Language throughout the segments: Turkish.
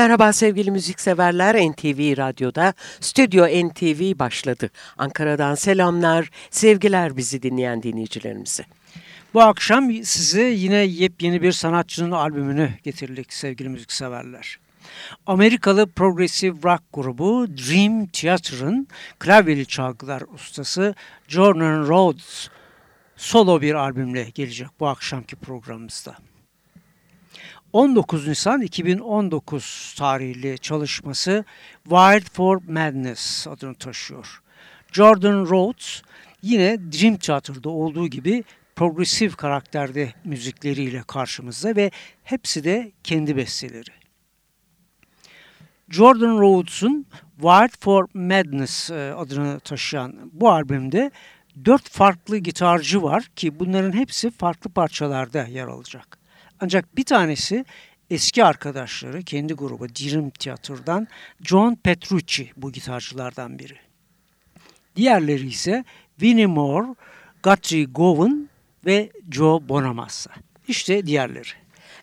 Merhaba sevgili müzikseverler NTV Radyo'da Stüdyo NTV başladı. Ankara'dan selamlar, sevgiler bizi dinleyen dinleyicilerimize. Bu akşam size yine yepyeni bir sanatçının albümünü getirdik sevgili müzikseverler. Amerikalı progressive rock grubu Dream Theater'ın klavyeli çalgılar ustası Jordan Rhodes solo bir albümle gelecek bu akşamki programımızda. 19 Nisan 2019 tarihli çalışması Wild for Madness adını taşıyor. Jordan Rhodes yine Dream Theater'da olduğu gibi progresif karakterde müzikleriyle karşımızda ve hepsi de kendi besteleri. Jordan Rhodes'un Wild for Madness e, adını taşıyan bu albümde dört farklı gitarcı var ki bunların hepsi farklı parçalarda yer alacak. Ancak bir tanesi eski arkadaşları kendi grubu Dream Theater'dan John Petrucci bu gitarcılardan biri. Diğerleri ise Vinnie Moore, Guthrie Gowan ve Joe Bonamassa. İşte diğerleri.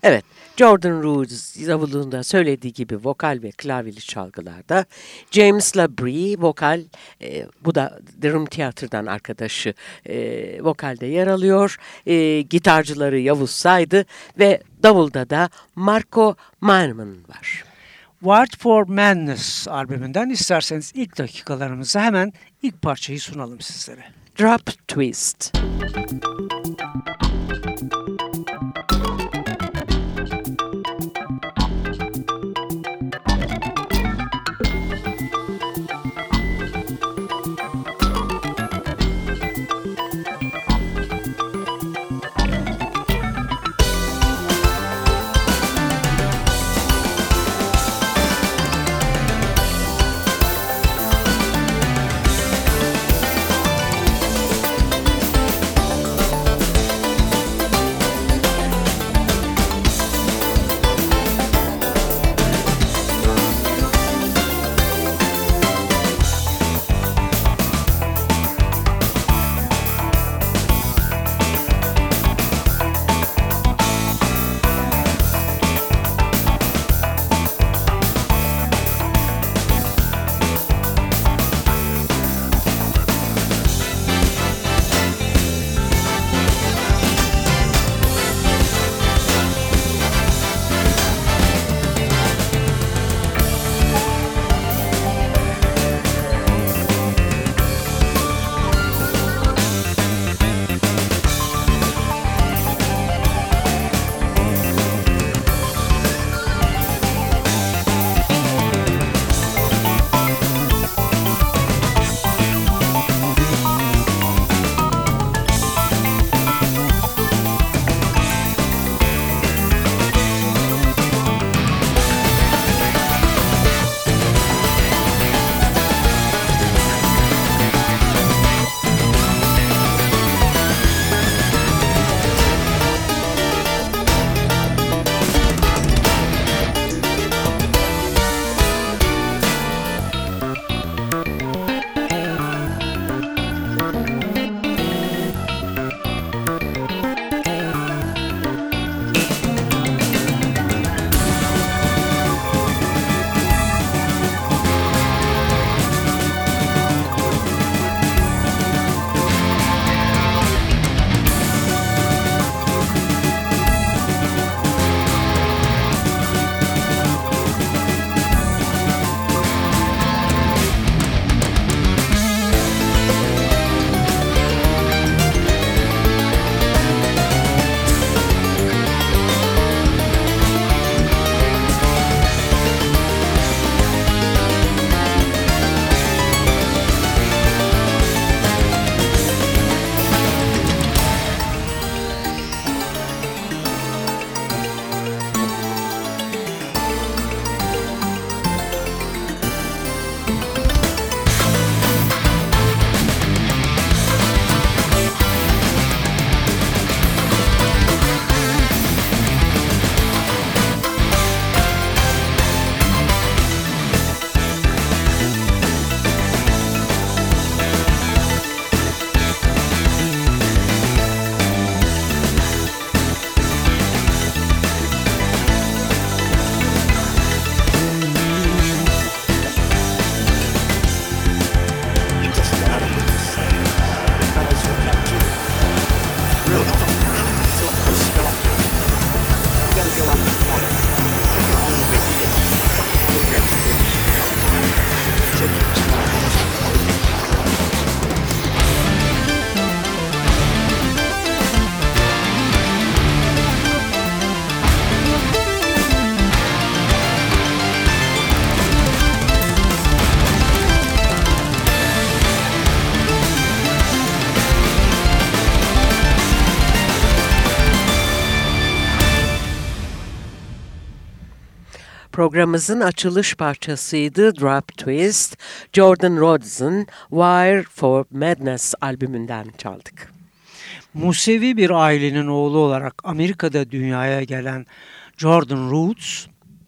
Evet, Jordan Rhodes davulunda söylediği gibi vokal ve klavyeli çalgılarda, James Labrie vokal, e, bu da Dream Theater'dan arkadaşı e, vokalde yer alıyor. E, gitarcıları Yavuz Saydı ve davulda da Marco Manman var. Wild for Madness albümünden isterseniz ilk dakikalarımızda hemen ilk parçayı sunalım sizlere. Drop Twist. Programımızın açılış parçasıydı Drop Twist, Jordan Rhodes'ın Wire for Madness albümünden çaldık. Musevi bir ailenin oğlu olarak Amerika'da dünyaya gelen Jordan Rhodes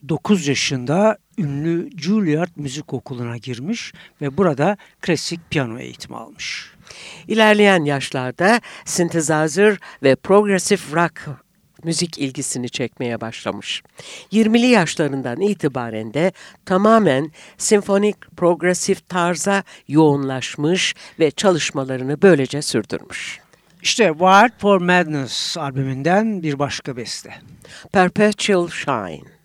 9 yaşında ünlü Juilliard Müzik Okulu'na girmiş ve burada klasik piyano eğitimi almış. İlerleyen yaşlarda synthesizer ve progressive rock müzik ilgisini çekmeye başlamış. 20'li yaşlarından itibaren de tamamen senfonik progresif tarza yoğunlaşmış ve çalışmalarını böylece sürdürmüş. İşte Wired for Madness albümünden bir başka beste. Perpetual Shine.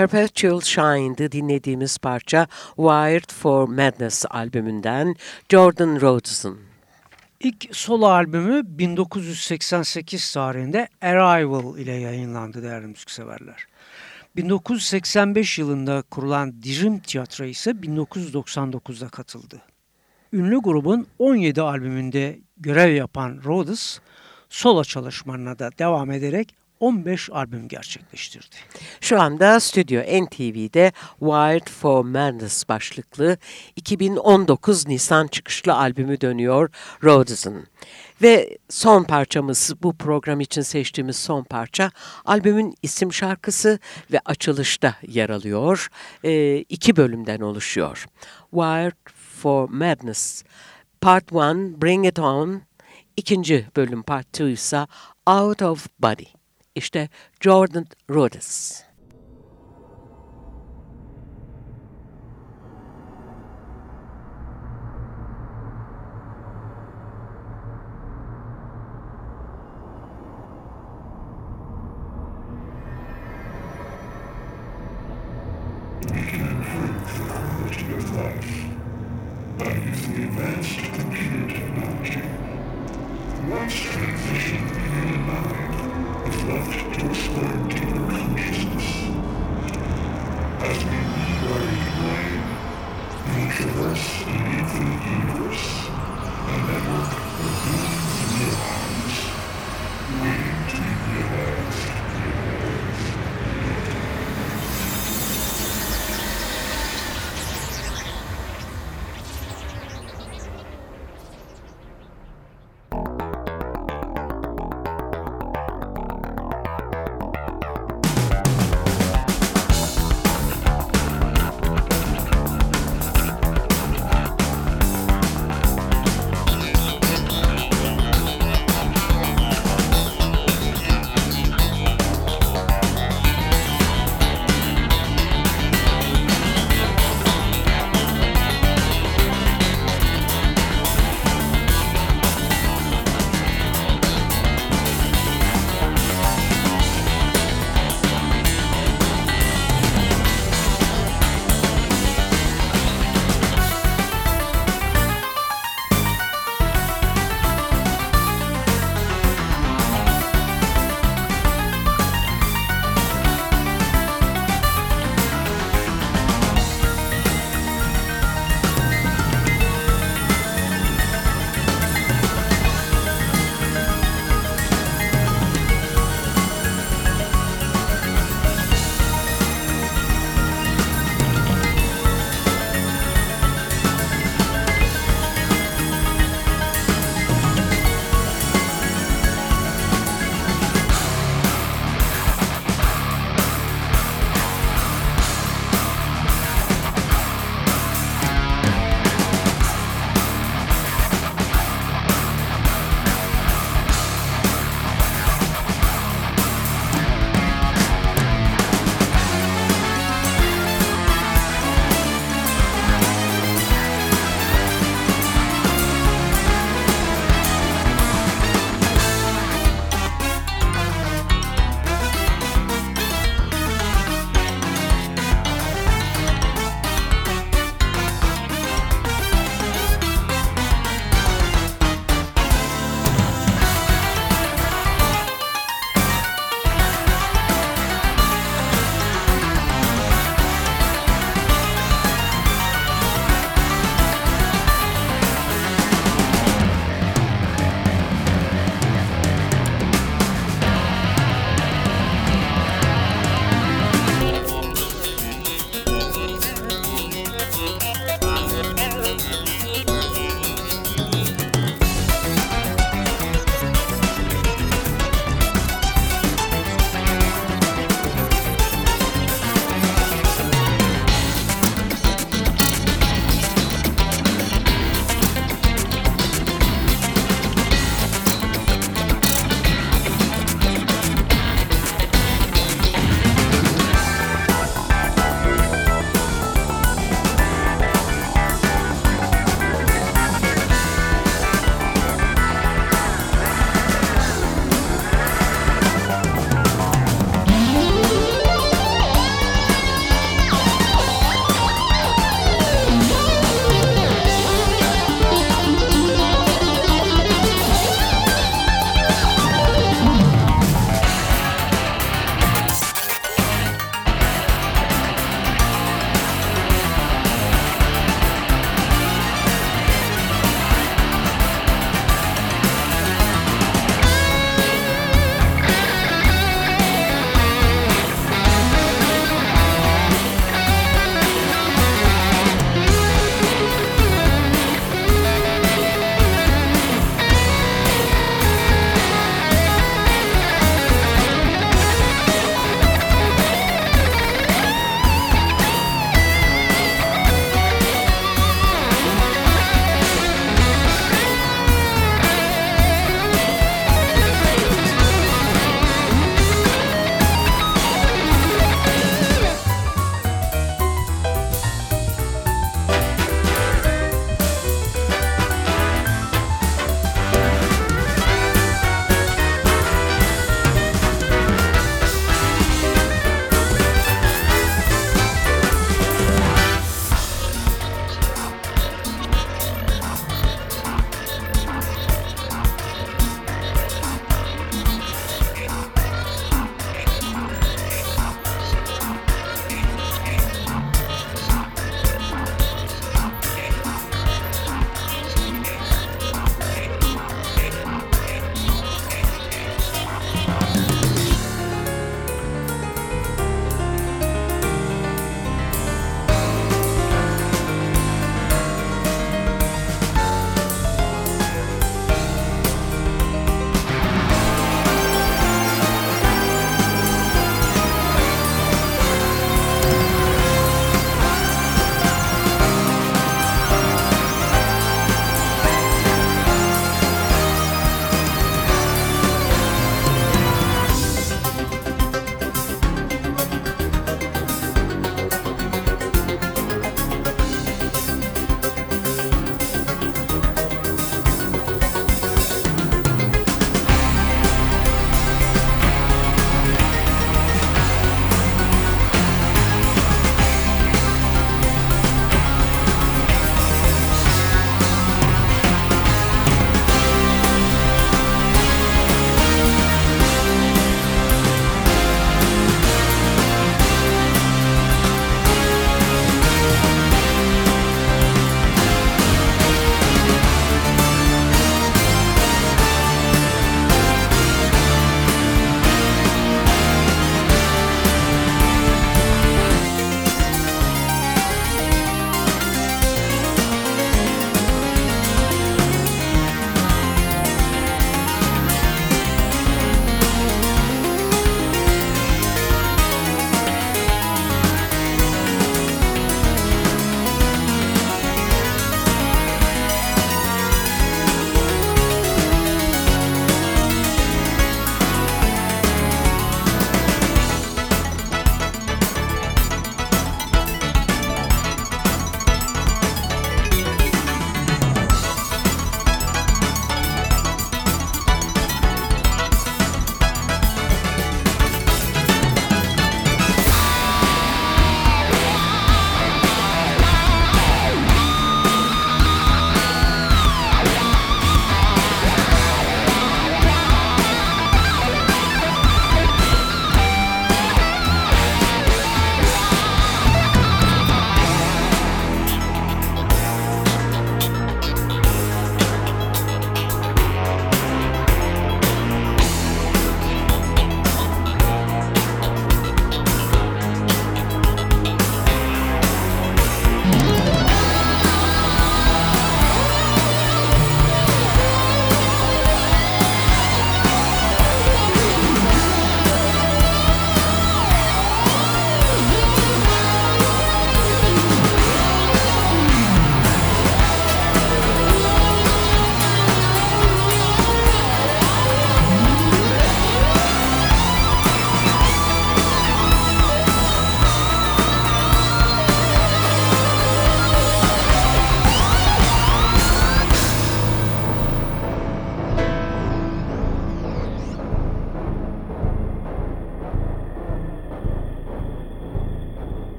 Perpetual Shine'dı dinlediğimiz parça Wired for Madness albümünden Jordan Rhodes'ın. İlk solo albümü 1988 tarihinde Arrival ile yayınlandı değerli müzikseverler. 1985 yılında kurulan Dream Tiyatro ise 1999'da katıldı. Ünlü grubun 17 albümünde görev yapan Rhodes, solo çalışmalarına da devam ederek 15 albüm gerçekleştirdi. Şu anda Stüdyo NTV'de Wired for Madness başlıklı 2019 Nisan çıkışlı albümü dönüyor Rhodes'ın. Ve son parçamız bu program için seçtiğimiz son parça albümün isim şarkısı ve açılışta yer alıyor. E, iki bölümden oluşuyor. Wired for Madness Part 1 Bring It On İkinci bölüm Part 2 ise Out of Body. İşte Jordan Rhodes.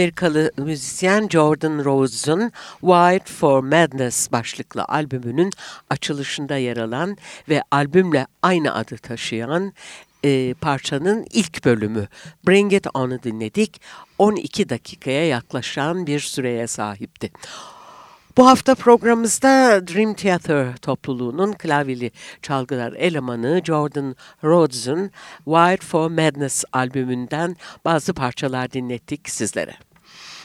Amerikalı müzisyen Jordan Rhodes'un Wild for Madness başlıklı albümünün açılışında yer alan ve albümle aynı adı taşıyan e, parçanın ilk bölümü Bring It On'u dinledik. 12 dakikaya yaklaşan bir süreye sahipti. Bu hafta programımızda Dream Theater topluluğunun klavyeli çalgılar elemanı Jordan Rhodes'un Wild for Madness albümünden bazı parçalar dinlettik sizlere.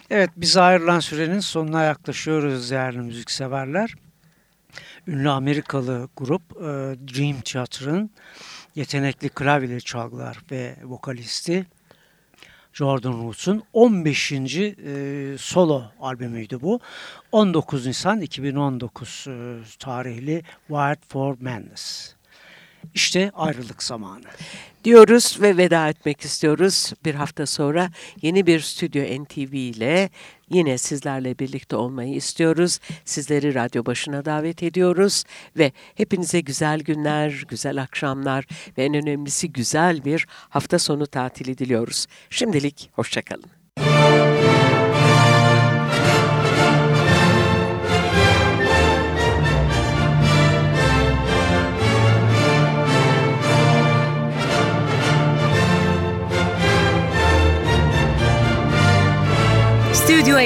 Evet biz ayrılan sürenin sonuna yaklaşıyoruz değerli müzikseverler. Ünlü Amerikalı grup e, Dream Theater'ın yetenekli klavyeli çalgılar ve vokalisti Jordan Roots'un 15. E, solo albümüydü bu. 19 Nisan 2019 e, tarihli Wired for Madness. İşte ayrılık zamanı. Diyoruz ve veda etmek istiyoruz. Bir hafta sonra yeni bir Stüdyo NTV ile yine sizlerle birlikte olmayı istiyoruz. Sizleri radyo başına davet ediyoruz ve hepinize güzel günler, güzel akşamlar ve en önemlisi güzel bir hafta sonu tatili diliyoruz. Şimdilik hoşçakalın.